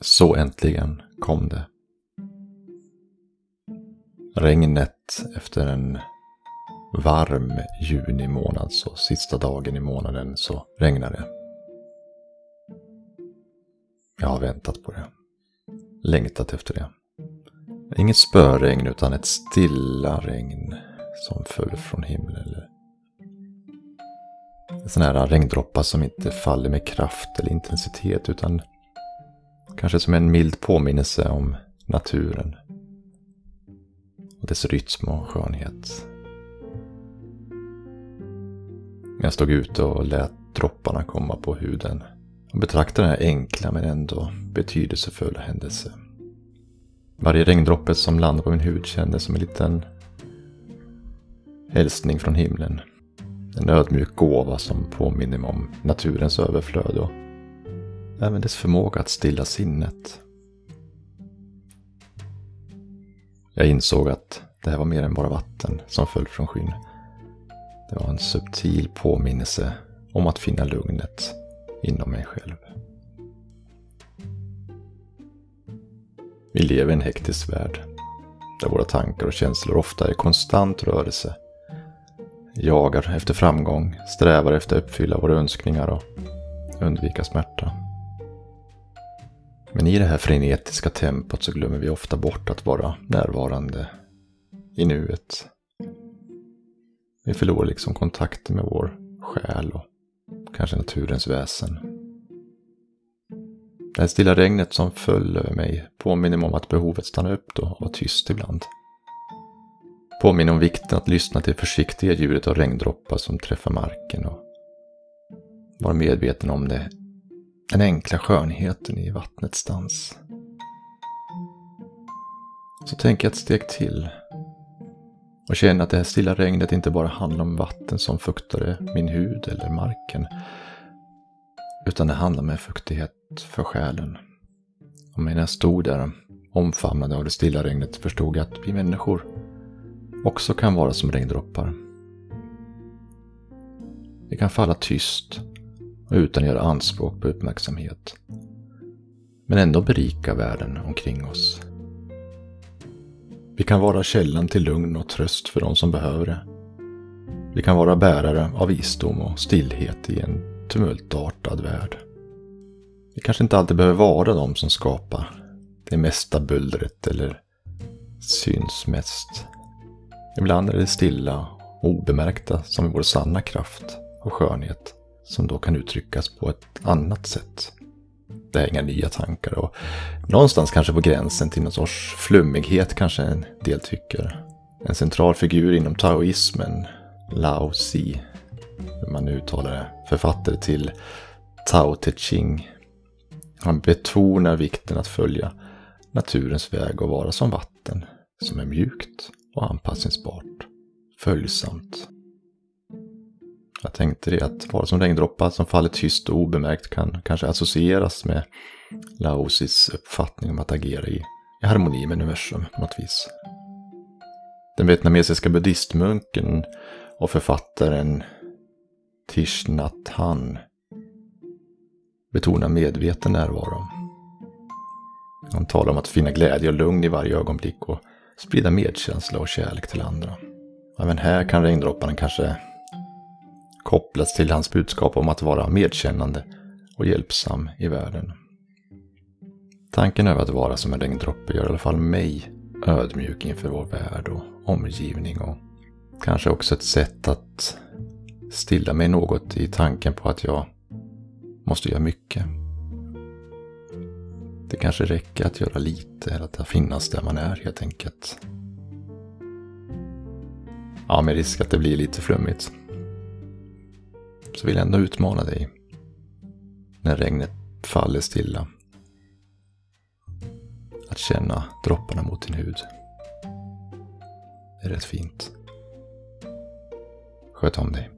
Så äntligen kom det. Regnet efter en varm juni månad, så sista dagen i månaden, så regnar det. Jag har väntat på det. Längtat efter det. Inget spöregn utan ett stilla regn som föll från himlen. Sådana här regndroppar som inte faller med kraft eller intensitet utan kanske som en mild påminnelse om naturen. Och dess rytm och skönhet. Jag stod ute och lät dropparna komma på huden och betraktade den här enkla men ändå betydelsefulla händelsen. Varje regndroppe som landade på min hud kändes som en liten hälsning från himlen. En ödmjuk gåva som påminner mig om naturens överflöd och även dess förmåga att stilla sinnet. Jag insåg att det här var mer än bara vatten som föll från skyn. Det var en subtil påminnelse om att finna lugnet inom mig själv. Vi lever i en hektisk värld där våra tankar och känslor ofta är i konstant rörelse. Jagar efter framgång, strävar efter att uppfylla våra önskningar och undvika smärta. Men i det här frenetiska tempot så glömmer vi ofta bort att vara närvarande i nuet. Vi förlorar liksom kontakten med vår själ och kanske naturens väsen. Det här stilla regnet som föll över mig påminner mig om att behovet stannar upp då och vara tyst ibland. Påminner om vikten att lyssna till försiktiga ljudet av regndroppar som träffar marken och vara medveten om det, den enkla skönheten i vattnets dans. Så tänker jag ett steg till och känner att det här stilla regnet inte bara handlar om vatten som fuktade min hud eller marken. Utan det handlar om fuktighet för själen. Och när jag stod där omfamnade av det stilla regnet förstod jag att vi människor också kan vara som regndroppar. Vi kan falla tyst och utan att göra anspråk på uppmärksamhet. Men ändå berika världen omkring oss. Vi kan vara källan till lugn och tröst för de som behöver det. Vi kan vara bärare av visdom och stillhet i en tumultartad värld. Vi kanske inte alltid behöver vara de som skapar det mesta bullret eller syns mest. Ibland är det stilla och obemärkta som är vår sanna kraft och skönhet som då kan uttryckas på ett annat sätt. Det är inga nya tankar och någonstans kanske på gränsen till någon sorts flummighet kanske en del tycker. En central figur inom taoismen, Lao Tzu, hur man nu uttalar det, författare till Tao Te Ching. Han betonar vikten att följa naturens väg och vara som vatten, som är mjukt och anpassningsbart, följsamt. Jag tänkte det att vara som regndroppar som faller tyst och obemärkt kan kanske associeras med Laosis uppfattning om att agera i, i harmoni med universum på något vis. Den vietnamesiska buddhistmunken och författaren Thich Nhat Hanh betonar medveten närvaro. Han talar om att finna glädje och lugn i varje ögonblick och sprida medkänsla och kärlek till andra. Även här kan regndropparna kanske kopplas till hans budskap om att vara medkännande och hjälpsam i världen. Tanken över att vara som en regndroppe gör i alla fall mig ödmjuk inför vår värld och omgivning och kanske också ett sätt att stilla mig något i tanken på att jag måste göra mycket. Det kanske räcker att göra lite eller att finnas där man är helt enkelt. Ja, med risk att det blir lite flummigt. Så vill jag ändå utmana dig. När regnet faller stilla. Att känna dropparna mot din hud. Det är rätt fint. Sköt om dig.